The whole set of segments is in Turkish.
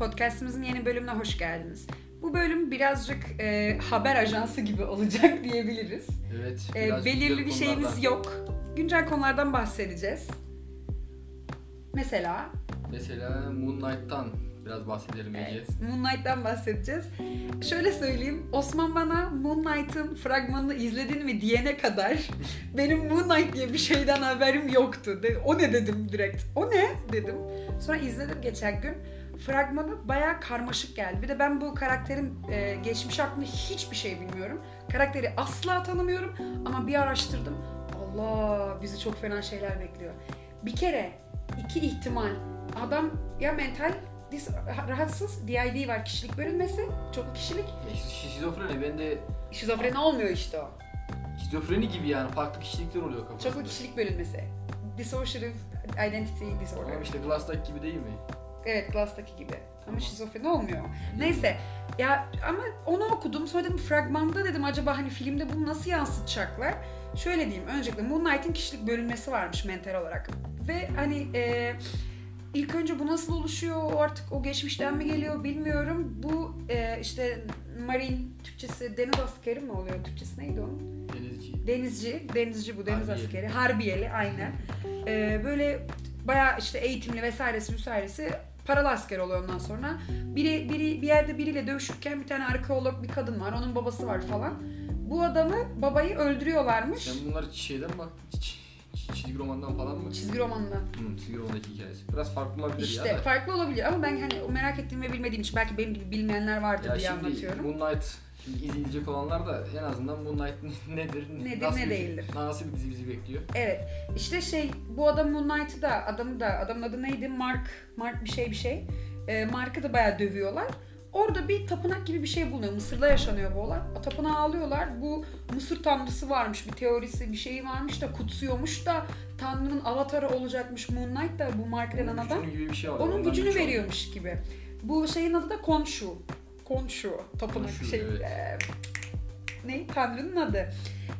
Podcast'imizin yeni bölümüne hoş geldiniz. Bu bölüm birazcık e, haber ajansı gibi olacak diyebiliriz. Evet. E, belirli bir şeyimiz konulardan- yok. Güncel konulardan bahsedeceğiz. Mesela Mesela Moonlight'tan biraz bahsedelim Ece. evet, Moonlight'tan bahsedeceğiz. Şöyle söyleyeyim, Osman bana Moonlight'ın fragmanını izledin mi diyene kadar benim Moonlight diye bir şeyden haberim yoktu. O ne dedim direkt. O ne dedim. Sonra izledim geçen gün. Fragmanı bayağı karmaşık geldi. Bir de ben bu karakterin e, geçmiş hakkında hiçbir şey bilmiyorum. Karakteri asla tanımıyorum ama bir araştırdım. Allah bizi çok fena şeyler bekliyor. Bir kere iki ihtimal. Adam ya mental dis- rahatsız, DID var kişilik bölünmesi, çok kişilik. İşte şizofreni ben de Şizofreni olmuyor işte o. şizofreni gibi yani farklı kişilikler oluyor kafasında. Çoklu kişilik bölünmesi. Dissociative Identity Disorder. Tamam işte Glass'taki gibi değil mi? Evet Glass'taki gibi. Ama Tamam. şizofreni olmuyor. Neyse ya ama onu okudum sonra dedim fragmanda dedim acaba hani filmde bunu nasıl yansıtacaklar? Şöyle diyeyim öncelikle Moonlight'in kişilik bölünmesi varmış mental olarak. Ve hani e, ilk önce bu nasıl oluşuyor artık o geçmişten mi geliyor bilmiyorum. Bu e, işte Marine Türkçesi deniz askeri mi oluyor? Türkçesi neydi onun? Denizci. Denizci, denizci bu deniz Harbiyeli. askeri. Harbiyeli aynen. Ee, böyle bayağı işte eğitimli vesairesi vesairesi paralı asker oluyor ondan sonra. Biri, biri bir yerde biriyle dövüşürken bir tane arkeolog bir kadın var. Onun babası var falan. Bu adamı babayı öldürüyorlarmış. Sen bunları şeyden bak çizgi romandan falan mı? Çizgi romanından. Hı, çizgi romandaki hikayesi. Biraz farklı olabilir İşte ya da. farklı olabilir ama ben hani o merak ettiğim ve bilmediğim için belki benim gibi bilmeyenler vardır Ya diye şimdi anlatıyorum. Moonlight şimdi izleyecek olanlar da en azından Moonlight nedir? Nedir, nasıl ne bir- değildir? Nasıl bir dizi bizi bekliyor? Evet. İşte şey bu adam Moonlight'ı da adamı da adamın adı neydi? Mark Mark bir şey bir şey. Ee, Mark'ı da bayağı dövüyorlar. Orada bir tapınak gibi bir şey bulunuyor. Mısır'da yaşanıyor bu olay. O tapınağı alıyorlar. Bu Mısır tanrısı varmış. Bir teorisi bir şeyi varmış da kutsuyormuş da Tanrı'nın avatarı olacakmış Moonlight da bu Mark denen adam. gibi bir şey. Onun Ondan gücünü veriyormuş gibi. Bu şeyin adı da Konshu. Konshu. Tapınak Konshu, şey. evet. e, ne? Tanrı'nın adı.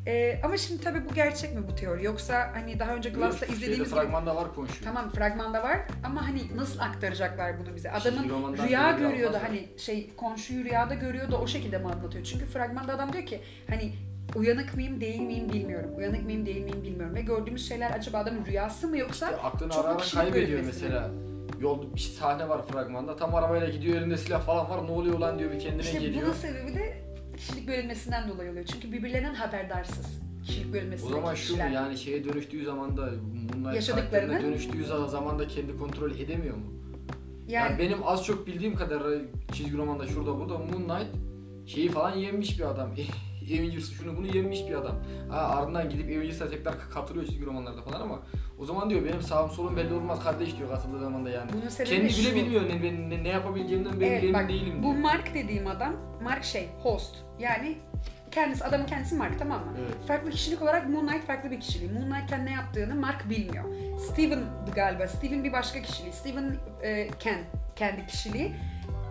E, ama şimdi tabii bu gerçek mi bu teori? Yoksa hani daha önce Glass'ta Şeyde, izlediğimiz gibi fragmanda var konuşuyor. Tamam fragmanda var ama hani nasıl aktaracaklar bunu bize? Adamın romandan rüya görüyordu hani şey komşuyu rüyada görüyordu o şekilde mi anlatıyor? Çünkü fragmanda adam diyor ki hani uyanık mıyım değil miyim bilmiyorum. Uyanık mıyım değil miyim bilmiyorum. Ve gördüğümüz şeyler acaba adamın rüyası mı yoksa İşte aklını çok ara ara kaybediyor bölünmesi mi? Yolda bir sahne var fragmanda. Tam arabayla gidiyor elinde silah falan var. Ne oluyor lan diyor bir kendine İşte geliyor. bunun sebebi de kişilik bölünmesinden dolayı oluyor. Çünkü birbirlerinden haberdarsız kişilik O bölünmesinden zaman şu mu yani şeye dönüştüğü zaman da bunlar karakterine dönüştüğü zaman da kendi kontrol edemiyor mu? Yani Yani benim az çok bildiğim kadar çizgi romanda şurada burada Moonlight şeyi falan yenmiş bir adam. Avengers şunu bunu yenmiş bir adam. Ha, ardından gidip Avengers'a tekrar katılıyor çizgi romanlarda falan ama o zaman diyor benim sağım solum belli olmaz kardeş diyor katıldığı zaman da yani. bunun sebebi Kendi bile şu. bilmiyor ne, ne, ne, yapabileceğimden ben Evet, bak, değilim Bu diyor. Mark dediğim adam, Mark şey, host. Yani kendisi, adamın kendisi Mark tamam mı? Evet. Farklı kişilik olarak Moonlight farklı bir kişiliği. Moonlight'ten ne yaptığını Mark bilmiyor. Steven'dı galiba. Steven bir başka kişiliği. Steven e, Ken, kendi kişiliği.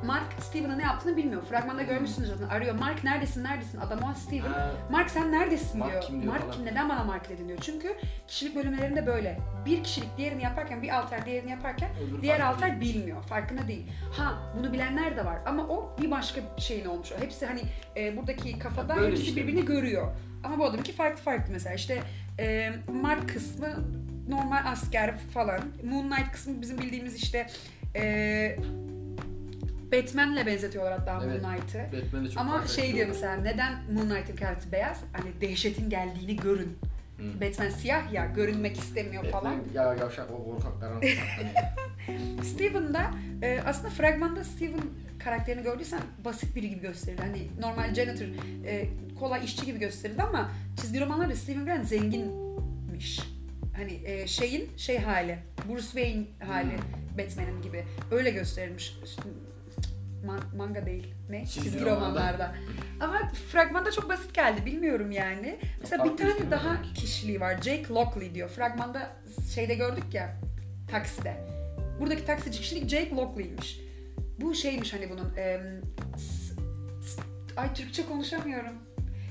Mark Steven'ın ne yaptığını bilmiyor. Fragmanda görmüşsünüz zaten. Arıyor. Mark neredesin, neredesin? Adam o Steven. Ha, Mark sen neredesin Mark diyor. kim diyor Mark falan. kim? Neden bana Mark dedin diyor. Çünkü kişilik bölümlerinde böyle. Bir kişilik diğerini yaparken, bir alter diğerini yaparken öbürü Diğer alter değil. bilmiyor, farkında değil. Ha bunu bilenler de var ama o bir başka şeyin olmuş. o. Hepsi hani e, buradaki kafada Böyle hepsi işte. birbirini görüyor. Ama bu adamınki farklı farklı mesela işte e, Mark kısmı normal asker falan. Moonlight kısmı bizim bildiğimiz işte e, Batman'le benzetiyorlar hatta Evet. Moonlight'ı. Batman'de çok Ama şey diyor mesela neden Moonlight'ın karakteri beyaz? Hani dehşetin geldiğini görün. Hı. Batman siyah ya görünmek istemiyor falan. Batman ya yavşak o korkak karanlık saklanıyor. Steven da e, aslında fragmanda Steven karakterini gördüysen basit biri gibi gösterildi. Hani normal janitor, e, kolay işçi gibi gösterildi ama çizgi romanlarda Steven Grant zenginmiş. Hani e, şeyin şey hali, Bruce Wayne hali Batman'in gibi. Öyle gösterilmiş. Man- manga değil. Ne? Çizgi Çizgi, romanlarda. Ama fragmanda çok basit geldi. Bilmiyorum yani. Mesela bir farklı tane işleri daha belki. kişiliği var. Jake Lockley diyor. Fragmanda şeyde gördük ya takside. Buradaki taksici kişilik Jake Lockley'miş. Bu şeymiş hani bunun em, s- s- ay Türkçe konuşamıyorum.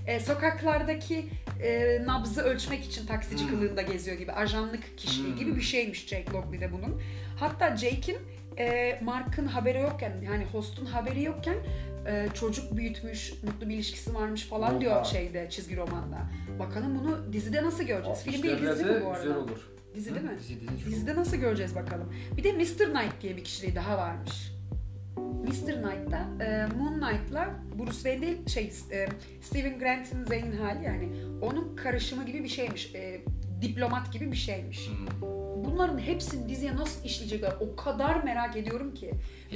E, sokaklardaki e, nabzı ölçmek için taksici Hmm. kılığında geziyor gibi. Ajanlık kişiliği Hmm. gibi bir şeymiş Jake Lockley'de bunun. Hatta Jake'in e, Mark'ın haberi yokken yani host'un haberi yokken e, çocuk büyütmüş, mutlu bir ilişkisi varmış falan Oha. diyor şeyde çizgi romanda. Bakalım bunu dizide nasıl göreceğiz? Film değil mi bu arada? güzel olur. Dizi değil mi? Dizi, Dizide nasıl göreceğiz bakalım. Bir de Mr. Knight diye bir kişiliği daha varmış. Mr. Knight'ta e, Moon Knight'la Bruce Wayne değil şey e, Steven Grant'in zengin hali yani onun karışımı gibi bir şeymiş. E, diplomat gibi bir şeymiş. Hmm. Bunların hepsini diziye nasıl işleyecekler o kadar merak ediyorum ki.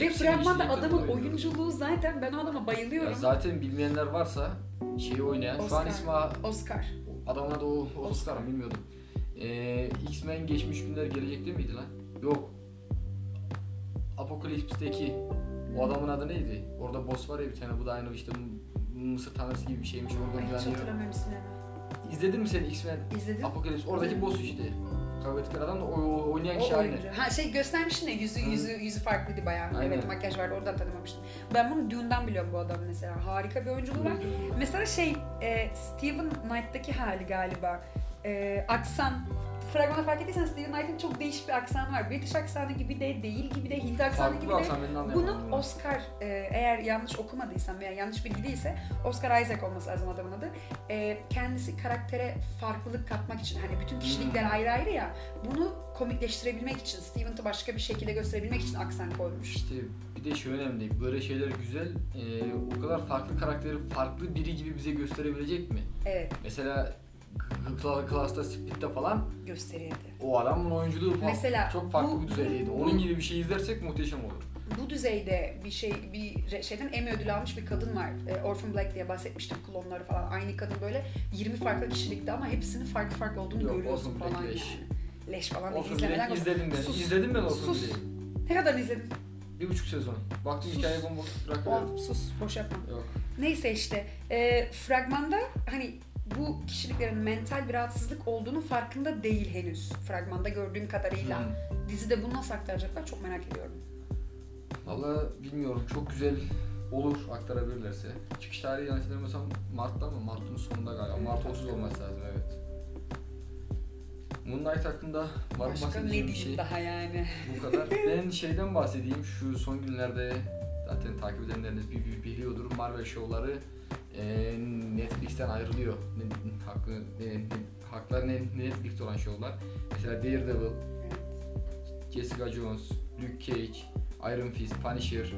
Ve Hepsini fragmanda işleyecekler, adamın bayılıyorum. oyunculuğu zaten ben o adama Ya bayılıyorum. zaten bilmeyenler varsa şeyi oynayan, şu an Oscar. ismi Oscar. adamın adı o Oscar mı bilmiyordum. Ee, X-Men geçmiş günler gelecekte miydi lan? Yok. Apocalypse'deki o adamın adı neydi? Orada boss var ya bir tane bu da aynı işte Mısır tanrısı gibi bir şeymiş oradan Ay, hiç hatırlamıyorum ismini. İzledin mi sen X-Men İzledim. Apocalypse? Oradaki boss işte. Kavga ettikleri adam da o, oynayan kişi O aynı. oyuncu. Ha şey göstermiştin ya yüzü Hı. yüzü yüzü farklıydı bayağı. Aynen. Evet makyaj vardı oradan tanımamıştım. Ben bunu Dune'dan biliyorum bu adamı mesela. Harika bir oyunculuğu var. Mesela şey e, Steven Knight'taki hali galiba. E, aksan. Fragmanda fark ettiysen Steven Knight'ın çok değişik bir aksanı var. British aksanı gibi de değil gibi de Hint aksanı Farklı gibi de. aksan. Bunu Oscar e, eğer yanlış okumadıysam veya yanlış bilgi değilse Oscar Isaac olması lazım adamın adı. E, kendisi karaktere farklılık katmak için hani bütün kişilikler Hmm. ayrı ayrı ya bunu komikleştirebilmek için Steven'ı başka bir şekilde gösterebilmek için aksan koymuş. İşte bir de şu önemli, böyle şeyler güzel. Ee, o kadar farklı karakteri farklı biri gibi bize gösterebilecek mi? Evet Mesela Class'ta, Split'te falan gösteriyordu. o adamın oyunculuğu falan Mesela çok farklı bu- bir düzeydeydi. Onun gibi bir şey izlersek muhteşem olur. Bu düzeyde bir şey bir şeyden Emmy ödülü almış bir kadın var. E, Orphan Black diye bahsetmiştim klonları falan. Aynı kadın böyle 20 farklı kişilikte ama hepsinin farklı farklı olduğunu Yok, görüyorsun Black falan leş. yani. Leş falan. Orphan izlemeden Black izledim ben. Sus. İzledim ben Orphan Sus. Black'i. Ne kadar izledin? Bir buçuk sezon. Baktım Sus. hikaye bomboş bırakıverdim. Oh, sus boş yapma. Yok. Neyse işte e, fragmanda hani bu kişiliklerin mental bir rahatsızlık olduğunu farkında değil henüz. Fragmanda gördüğüm kadarıyla. Hmm. Dizide bunu nasıl aktaracaklar çok merak ediyorum. Valla bilmiyorum. Çok güzel olur aktarabilirlerse. Çıkış tarihi yanlış hatırlamıyorsam Mart'ta mı? Mart'ın sonunda galiba. Evet, Mart 30 olması lazım evet. Moonlight hakkında var Başka ne diyeyim bir şey. daha yani. Bu kadar. ben şeyden bahsedeyim. Şu son günlerde zaten takip edenleriniz bi- bi- biliyordur. Marvel şovları e, Netflix'ten ayrılıyor. Hakkı, ne, ne, hakları ne, Netflix'te olan şovlar. Mesela Daredevil, Jessica Jones, Luke Cage, Iron Fist, Punisher,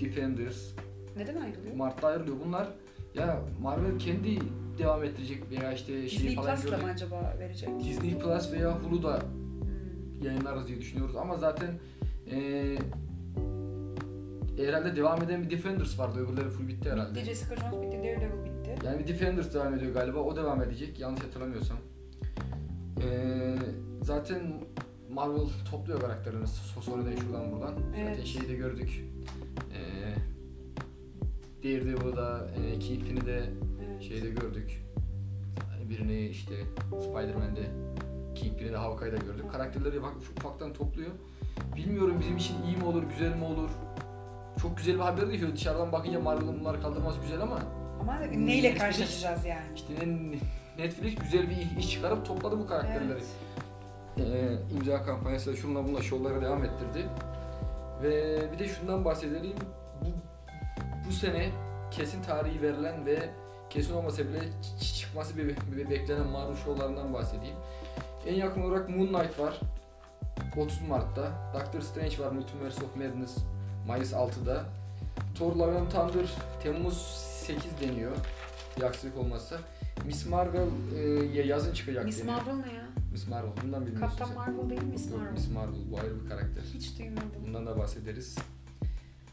Defenders, Neden ayrılıyor? Mart'ta ayrılıyor. Bunlar ya Marvel kendi devam ettirecek veya işte şeyi Disney falan Plus'la mı acaba verecek? Disney Plus veya Hulu'da Hmm. yayınlarız diye düşünüyoruz ama zaten eee herhalde devam eden bir Defenders vardı öbürleri full bitti herhalde. Bitti, Jessica Jones bitti, Daredevil bitti. Yani bir Defenders devam ediyor galiba o devam edecek yanlış hatırlamıyorsam. Eee zaten Marvel topluyor karakterini so- sonradan şuradan buradan. Zaten Evet. şeyi de gördük. Eee Daredevil'da, e, Kingpin'i de Evet. şeyde gördük. Birini işte Spider-Man'de, Kingpin'i de Hawkeye'da gördük. Karakterleri ufak, ufaktan topluyor. Bilmiyorum bizim için iyi mi olur, güzel mi olur? Çok güzel bir haber değil. Şöyle dışarıdan bakınca Marvel'ın bunları kaldırması güzel ama Ama neyle Netflix- karşılaşacağız yani? işte ne- Netflix güzel bir iş çıkarıp topladı bu karakterleri. Evet. Ee, imza kampanyası şunla bununla şovlara devam ettirdi. Ve bir de şundan bahsedelim. Bu, bu sene kesin tarihi verilen ve kesin olmasa bile çıkması bir, bir beklenen Marvel şovlarından bahsedeyim. En yakın olarak Moon Knight var. 30 Mart'ta. Doctor Strange var Multiverse of Madness Mayıs 6'da. Thor Love and Thunder Temmuz 8 deniyor. Bir aksilik olmazsa. Miss Marvel e, yazın çıkacak Miss deniyor. Marvel ne ya? Miss Marvel. Bundan bilmiyorsun Kaptan. Marvel değil mi Miss Yok, Marvel? Miss Marvel. Bu ayrı bir karakter. Hiç duymadım. Bundan da bahsederiz.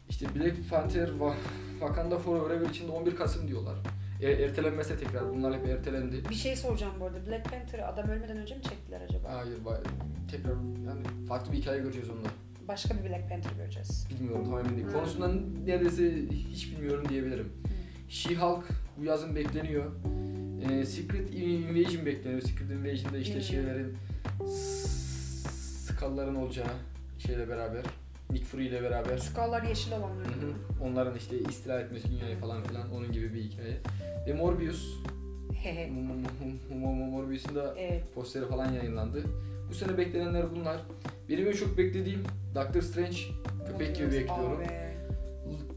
İşte Black Panther Va- Wakanda Forever için de 11 Kasım diyorlar. E, ertelenmese tekrar. Bunlar hep ertelendi. Bir şey soracağım bu arada. Black Panther'ı adam ölmeden önce mi çektiler acaba? Hayır, tekrar yani farklı bir hikaye göreceğiz onda. Başka bir Black Panther göreceğiz. Bilmiyorum tam emin değilim. Hmm. Konusundan neredeyse hiç bilmiyorum diyebilirim. She-Hulk bu yazın bekleniyor. Ee, Secret Invasion bekleniyor. Secret Invasion'da işte Hmm. şeylerin Skull'ların olacağı şeyle beraber. Nick Fury ile beraber. Skull'lar yeşil olanlar. Onların işte istila etmesi dünyayı falan filan onun gibi bir hikaye. Ve Morbius. Morbius'un da evet. posteri falan yayınlandı. Bu sene beklenenler bunlar. Benim en çok beklediğim Doctor Strange köpek gibi bekliyorum.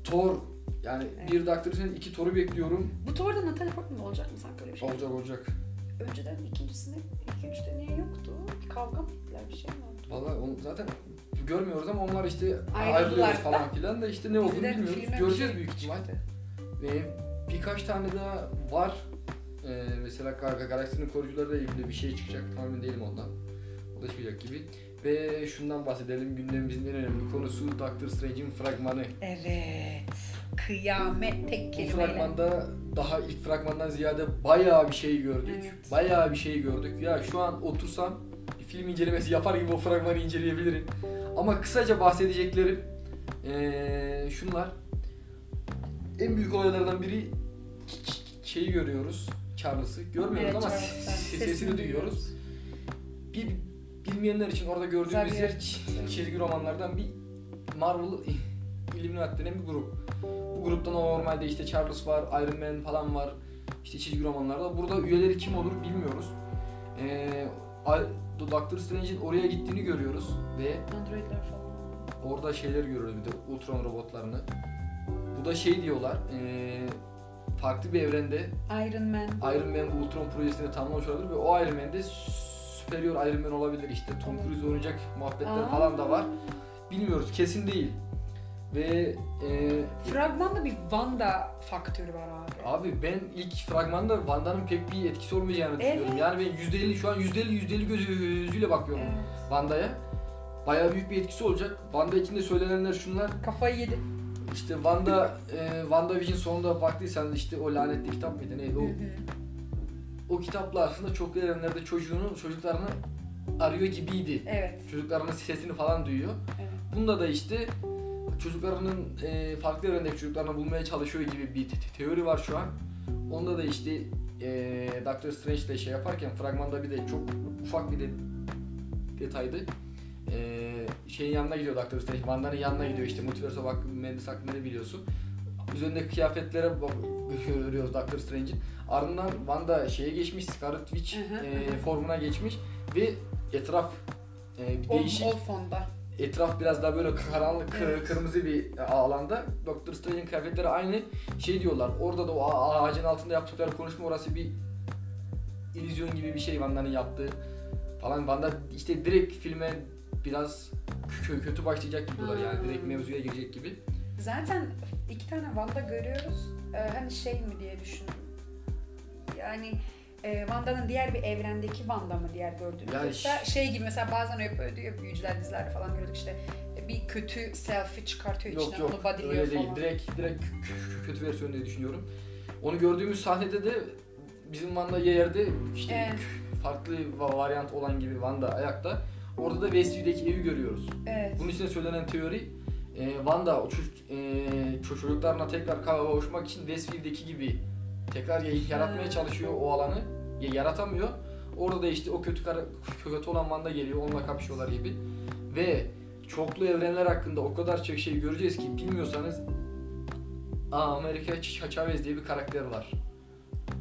Thor yani Evet. bir Doctor Strange iki Thor'u bekliyorum. Bu Thor'da Natalie Portman olacak mı sanki öyle bir şey? Olacak olacak. Önceden ikincisinde, ilk üçte niye yoktu? Kavga mı ettiler bir şey mi oldu? Valla onu zaten görmüyoruz ama onlar işte da. falan filan da işte ne olduğunu Diziden bilmiyoruz. Göreceğiz şey büyük ihtimal. çıktı. Ve birkaç tane daha var. Ee, mesela Galaksinin koruyucularıyla ilgili bir şey çıkacak. Tam emin değilim ondan. O da çıkacak gibi. Ve şundan bahsedelim. Gündemimizin en önemli konusu Doctor Strange'in fragmanı. Evet. Kıyamet tek Bu kelimeyle. fragmanda daha ilk fragmandan ziyade bayağı bir şey gördük. Evet. Bayağı bir şey gördük. Ya şu an otursam bir film incelemesi yapar gibi o fragmanı inceleyebilirim. Ama kısaca bahsedeceklerim ee, şunlar. En büyük olaylardan biri şeyi görüyoruz. Charles'ı. Görmüyoruz Evet, ama Charles'tan sesini, sesini duyuyoruz. Bir bilmeyenler için orada gördüğümüz yer çizgi romanlardan bir Marvel Illuminati denen bir grup. Bu grupta normalde işte Charles var, Iron Man falan var. İşte çizgi romanlarda. Burada üyeleri kim olur bilmiyoruz. Ee, Doctor Strange'in oraya gittiğini görüyoruz ve Androidler falan. orada şeyler görüyoruz bir de Ultron robotlarını. Bu da şey diyorlar, ee, farklı bir evrende Iron Man. Iron Man bu Ultron projesini tamamlamış olabilir ve o Iron Man'de superior Iron Man olabilir işte. Tom Cruise oynayacak muhabbetler Aa. falan da var. Bilmiyoruz, kesin değil. Ve ee, Fragmanda bir Wanda faktörü var abi. Abi ben ilk fragmanda Wanda'nın pek bir etkisi olmayacağını Evet. düşünüyorum. Yani ben %50 şu an %50 %50 gözüyle bakıyorum Evet. Wanda'ya. Bayağı büyük bir etkisi olacak. Wanda için de söylenenler şunlar. Kafayı yedi. İşte Wanda e, WandaVision sonunda baktıysanız işte o lanetli kitap mıydı neydi o Hı hı. O kitapla aslında çok evrenlerde çocuğunu çocuklarını arıyor gibiydi. Evet. Çocuklarının sesini falan duyuyor. evet. Bunda da işte çocuklarının e, farklı evrendeki çocuklarını bulmaya çalışıyor gibi bir te- te- teori var şu an. Onda da işte e, Doctor Strange ile şey yaparken fragmanda bir de çok ufak bir de detaydı. E, şeyin yanına gidiyor Doctor Strange, Wanda'nın yanına gidiyor işte Multiverse'a bak mühendis hakkında ne biliyorsun. Üzerindeki kıyafetlere bak- görüyoruz Doctor Strange'in. Ardından Wanda şeye geçmiş, Scarlet Witch Hı hı, e, formuna geçmiş ve etraf e, bir O, değişik o fonda. etraf biraz daha böyle karanlık kı- Evet. kırmızı bir alanda. Doctor Strange'in kıyafetleri aynı. Şey diyorlar. Orada da o a- ağacın altında yaptıkları konuşma orası bir illüzyon gibi bir şey Wanda'nın yaptığı falan. Wanda işte direkt filme biraz kö- kötü başlayacak gibi diyorlar yani direkt Hmm. mevzuya girecek gibi. Zaten iki tane Wanda görüyoruz. Ee, hani şey mi diye düşündüm. Yani e, Wanda'nın diğer bir evrendeki Wanda mı diğer gördüğümüz Yani yoksa şey gibi mesela bazen öyle diyor büyücüler dizilerde falan görüyorduk işte e, bir kötü selfie çıkartıyor Yok içinden yok onu bodyliyor öyle değil. falan. Direkt direkt kö- kötü versiyon diye düşünüyorum. Onu gördüğümüz sahnede de bizim Wanda yerde işte Evet. farklı va- varyant olan gibi Wanda ayakta. Orada da Westview'deki evi görüyoruz. Evet. Bunun içinde söylenen teori e, Wanda o çocuk, e, ço- çocuklarına tekrar kavuşmak için Westview'deki gibi tekrar yaratmaya çalışıyor o alanı. Y- yaratamıyor. Orada da işte o kötü kara, kötü olan Wanda geliyor. Onunla kapışıyorlar gibi. Ve çoklu evrenler hakkında o kadar çok şey göreceğiz ki bilmiyorsanız Aa, Amerika Chavez diye bir karakter var.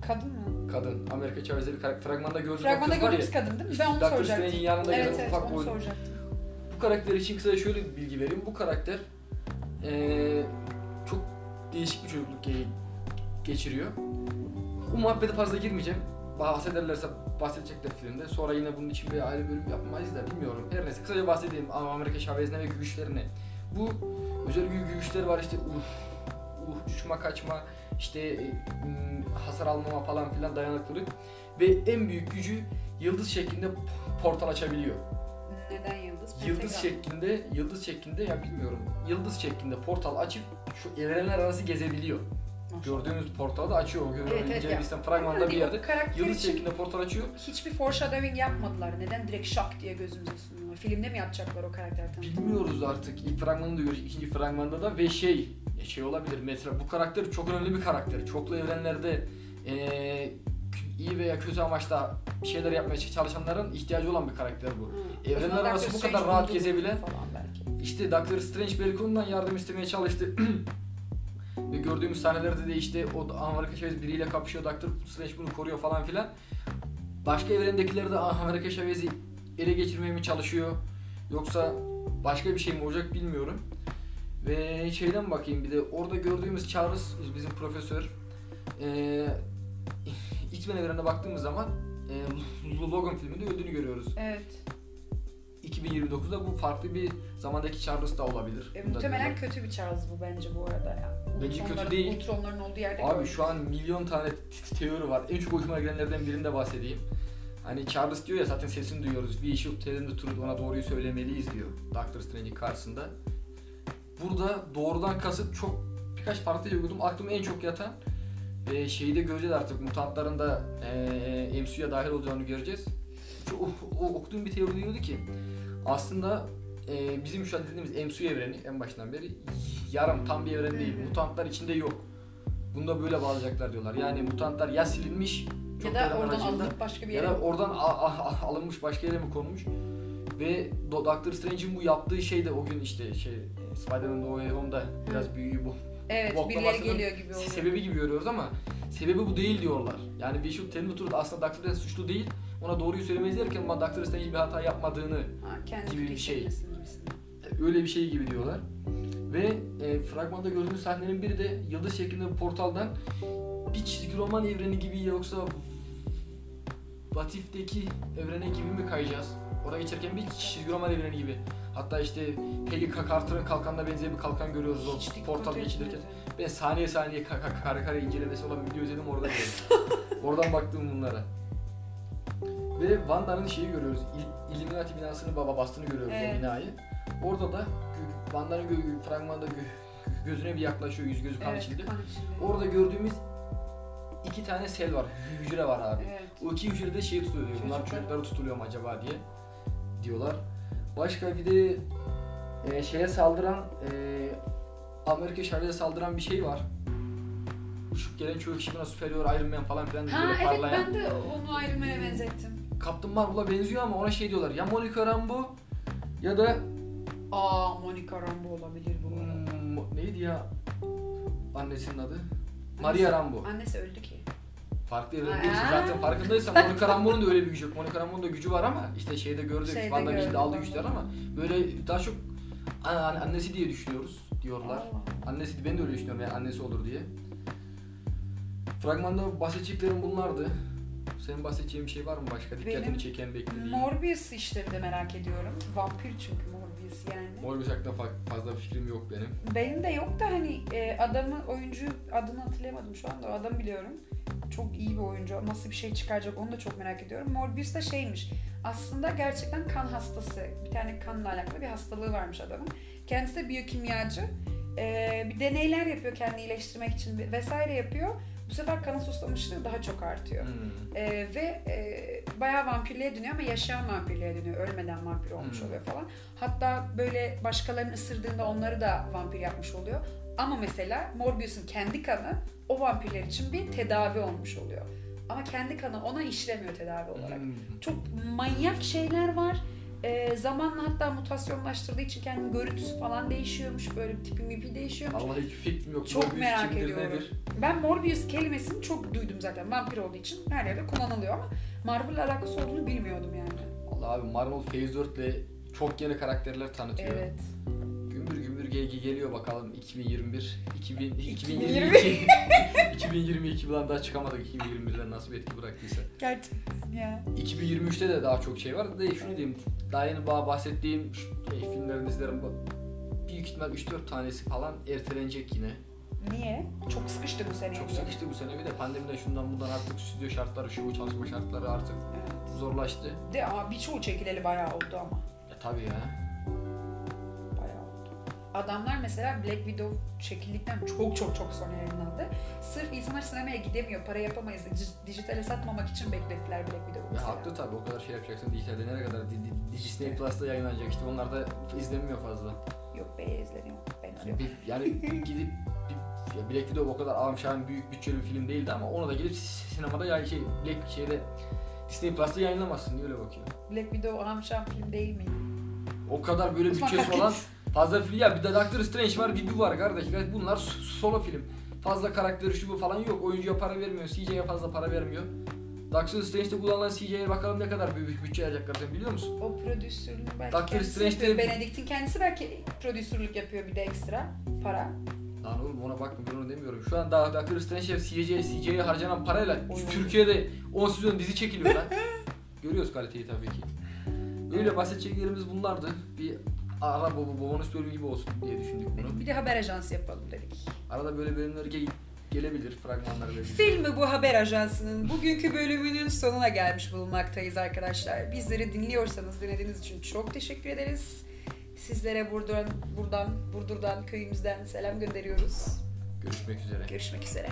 Kadın mı? Kadın. Amerika Chavez diye bir karakter. Fragmanda gördüğünüz o Fragmanda ya. gördüğümüz kadın değil mi? Ben onu soracaktım. Yanında Evet evet ufak onu soracaktım. Bu karakter için kısaca şöyle bir bilgi vereyim. Bu karakter eee, çok değişik bir çocukluk ge- geçiriyor. Bu muhabbete fazla girmeyeceğim. Bahsederlerse bahsedecekler filmde. Sonra yine bunun için bir ayrı bölüm yapmayız da bilmiyorum. Her neyse kısaca bahsedeyim Amerika Chavez'ine ve güçlerine. Bu özel gü- güçleri var işte uh, uh, uçma kaçma işte e, m, hasar almama falan filan dayanıklılık ve en büyük gücü yıldız şeklinde portal açabiliyor. Neden yıldız? Yıldız Pentagon. şeklinde, yıldız şeklinde ya bilmiyorum. Yıldız şeklinde portal açıp şu evrenler arası gezebiliyor. Gördüğünüz portalı da açıyor. O Evet, evet, İncelediysen ya. fragmanda bir yerde yıldız şeklinde portal açıyor. hiçbir foreshadowing yapmadılar. Neden direkt şak diye gözümüze sunuyorlar? Filmde mi yapacaklar o karakter tanıtımı? Bilmiyoruz artık. İlk fragmanı da görüyoruz. ikinci fragmanda da ve şey şey olabilir mesela bu karakter çok önemli bir karakter. Çoklu evrenlerde eee, iyi veya kötü amaçla bir şeyler yapmaya çalışanların ihtiyacı olan bir karakter bu. Hı. Evrenler arası bu kadar rahat belki. İşte Doctor Strange belki ondan yardım istemeye çalıştı. Ve gördüğümüz sahnelerde de işte o Amerika Chavez biriyle kapışıyor. Doctor Strange bunu koruyor falan filan. Başka evrendekiler de Amerika Chavez'i ele geçirmeye mi çalışıyor? Yoksa başka bir şey mi olacak bilmiyorum. Ve şeyden bakayım bir de orada gördüğümüz Charles bizim profesör e, X-Men evrenine baktığımız zaman e, Logan filminde öldüğünü görüyoruz. Evet. 2029'da bu farklı bir zamandaki Charles da olabilir. E, muhtemelen kötü bir Charles bu bence bu arada ya. Bence kötü değil. Ultronların olduğu yerde Abi şu an milyon tane teori var. En çok hoşuma gidenlerden birinde bahsedeyim. Hani Charles diyor ya zaten sesini duyuyoruz. We should tell the truth. Ona doğruyu söylemeliyiz diyor. Doctor Strange'in karşısında. Burada doğrudan kasıt çok birkaç farklı okudum. Aklıma en çok yatan e, şeyi de göreceğiz artık. Mutantların da e, MCU'ya dahil olacağını göreceğiz. Şu, o, o- okuduğum bir teori diyordu ki aslında e, bizim şu an dediğimiz MCU evreni en başından beri yarım tam bir evren değil. Mutantlar içinde yok. Bunu da böyle bağlayacaklar diyorlar. Yani mutantlar ya silinmiş ya çok da dönem oradan alınıp başka bir ya yere. da oradan alınmış başka yere mi konmuş? Ve Do- Doctor Strange'in bu yaptığı şey de o gün işte şey e, Spider-Man No Way Home'da biraz büyüğü bu. Evet birileri geliyor gibi oluyor. Sebebi gibi görüyoruz ama sebebi bu değil diyorlar. Yani we should tell the truth. Aslında Strange suçlu değil. Ona doğruyu söylemeyiz derken ama Doctor Strange'in bir hata yapmadığını Ha, kendi gibi bir şey. gibisinden. öyle bir şey gibi diyorlar. Ve e, fragmanda gördüğümüz sahnenin biri de yıldız şeklinde bir portaldan bir çizgi roman evreni gibi yoksa What If'teki evrene gibi mi kayacağız? Oraya geçerken bir çizgi roman evreni gibi. Hatta işte Peggy Carter'ın kalkanına benzeyen bir kalkan görüyoruz Hiç o portal geçilirken. Ben saniye saniye ka- ka- kare kare incelemesi olan video izledim orada gördüm. Oradan baktım bunlara. Ve Wanda'nın şeyi görüyoruz. İl- Illuminati binasını baba bastığını görüyoruz Evet. o binayı. Orada da Wanda'nın gö- fragmanda gö- gözüne bir yaklaşıyor yüz gözü kan evet, içinde. Orada gördüğümüz iki tane sel var. Hücre var abi. Evet. O iki hücrede şey tutuluyor diyor. Bunlar Çocuklar. çocukları tutuluyor mu acaba diye diyorlar. Başka bir de e, şeye saldıran e, Amerika şarjına saldıran bir şey var. Uçup gelen çoğu kişi buna Superior Iron Man falan filan diye Ha böyle evet parlayan. ben de onu Iron Man'e benzettim. Captain Marvel'a benziyor ama ona şey diyorlar. Ya Monica Rambeau ya da Aa Monica Rambeau olabilir bu arada. hmm, neydi ya annesinin adı? Maria Rambeau. Annesi öldü ki. Farklı evren Aa. değil. Zaten farkındaysan Monica Rambeau'nun da öyle bir gücü yok. Monica Rambeau'nun da gücü var ama işte şeyde gördük. Şeyde WandaVision'da gördük, aldığı Wanda. güçler ama böyle daha çok an- an- annesi diye düşünüyoruz diyorlar. Aa. Annesi ben de öyle düşünüyorum yani annesi olur diye. Fragmanda bahsedeceklerim bunlardı. Senin bahsedeceğin bir şey var mı başka? Dikkatini Benim çeken beklediğin. Morbius işleri de merak ediyorum. Vampir çünkü Morbius yani. Morbius hakkında fa- fazla bir fikrim yok benim. Benim de yok da hani e, adamı oyuncu adını hatırlayamadım şu anda o adamı biliyorum. Çok iyi bir oyuncu. Nasıl bir şey çıkaracak onu da çok merak ediyorum. Morbius da şeymiş. Aslında gerçekten kan hastası. Bir tane kanla alakalı bir hastalığı varmış adamın. Kendisi de biyokimyacı. E, bir deneyler yapıyor kendini iyileştirmek için vesaire yapıyor. Bu sefer kanı susamışlığı daha çok artıyor. Hmm. Ee, ve e, bayağı vampirliğe dönüyor ama yaşayan vampirliğe dönüyor. Ölmeden vampir olmuş Hmm. oluyor falan. Hatta böyle başkalarını ısırdığında onları da vampir yapmış oluyor. Ama mesela Morbius'un kendi kanı o vampirler için bir tedavi olmuş oluyor. Ama kendi kanı ona işlemiyor tedavi olarak. Hmm. Çok manyak şeyler var. Ee, zamanla hatta mutasyonlaştırdığı için kendi görüntüsü falan değişiyormuş. Böyle tipi mipi değişiyormuş. Vallahi hiç fikrim yok. Çok Morbius merak kimdir, ediyorum. Nedir? Ben Morbius kelimesini çok duydum zaten. Vampir olduğu için her yerde kullanılıyor ama Marvel'la alakası olduğunu bilmiyordum yani. Vallahi abi Marvel Phase 4 ile çok yeni karakterler tanıtıyor. Evet. Gümbür gümbür GG geliyor bakalım 2021 2000, 2020. 2022 2022 falan daha çıkamadık 2021'den nasıl bir etki bıraktıysa. Gerçekten ya. 2023'te de daha çok şey var. De şunu diyeyim. Daha yeni bah- bahsettiğim şey, filmlerin dizilerin bu- büyük ihtimal 3-4 tanesi falan ertelenecek yine. Niye? Çok sıkıştı bu sene. Çok sıkıştı bu sene bir de pandemiden şundan bundan artık stüdyo şartları, şu çalışma şartları artık Evet. zorlaştı. De ama birçoğu çekileli bayağı oldu ama. E tabii ya. Adamlar mesela Black Widow çekildikten çok çok çok sonra yayınlandı. Sırf insanlar sinemaya gidemiyor, para yapamayız. dij- Dijitale satmamak için beklettiler Black Widow'u Ya mesela. haklı tabii o kadar şey yapacaksın dijitalde nereye kadar Di- Di- Disney Plus'ta yayınlanacak işte onlar da izlenmiyor fazla. Yok be izleniyor. Ben Yani, bir, yani gidip bir, ya Black Widow o kadar amşan büyük bütçeli bir film değildi ama onu da gidip sinemada yani şey Black şeyde Disney Plus'ta yayınlamazsın diye öyle bakıyor. Black Widow Amşan film değil miydi? O kadar böyle bütçesi olan. Fazla film ya bir de Doctor Strange var bir bu var kardeş. Bunlar solo film. Fazla karakteri şu bu falan yok. Oyuncuya para vermiyor. CJ'ye fazla para vermiyor. Doctor Strange'de kullanılan CGI'ye bakalım ne kadar büyük bütçe ayıracaklar sen biliyor musun? O prodüsörlüğünü belki Doctor kendisi Strange'de-. Benedict'in kendisi belki prodüsörlük yapıyor bir de ekstra para. Lan oğlum ona bakma ben onu demiyorum. Şu an daha Doctor Strange'e CGI, CGI'ye harcanan parayla Oy. Türkiye'de 10 sezon dizi çekiliyor lan. Görüyoruz kaliteyi tabii ki. Öyle bahsedeceklerimiz bunlardı. Bir ara bu bonus bölümü gibi olsun diye düşündük bunu. Bir de haber ajansı yapalım dedik. Arada böyle bölümler ge- gelebilir fragmanlar böyle. Filmi bu haber ajansının bugünkü bölümünün sonuna gelmiş bulunmaktayız arkadaşlar. Bizleri dinliyorsanız dinlediğiniz için çok teşekkür ederiz. Sizlere buradan, buradan, Burdur'dan, köyümüzden selam gönderiyoruz. Görüşmek üzere. Görüşmek üzere.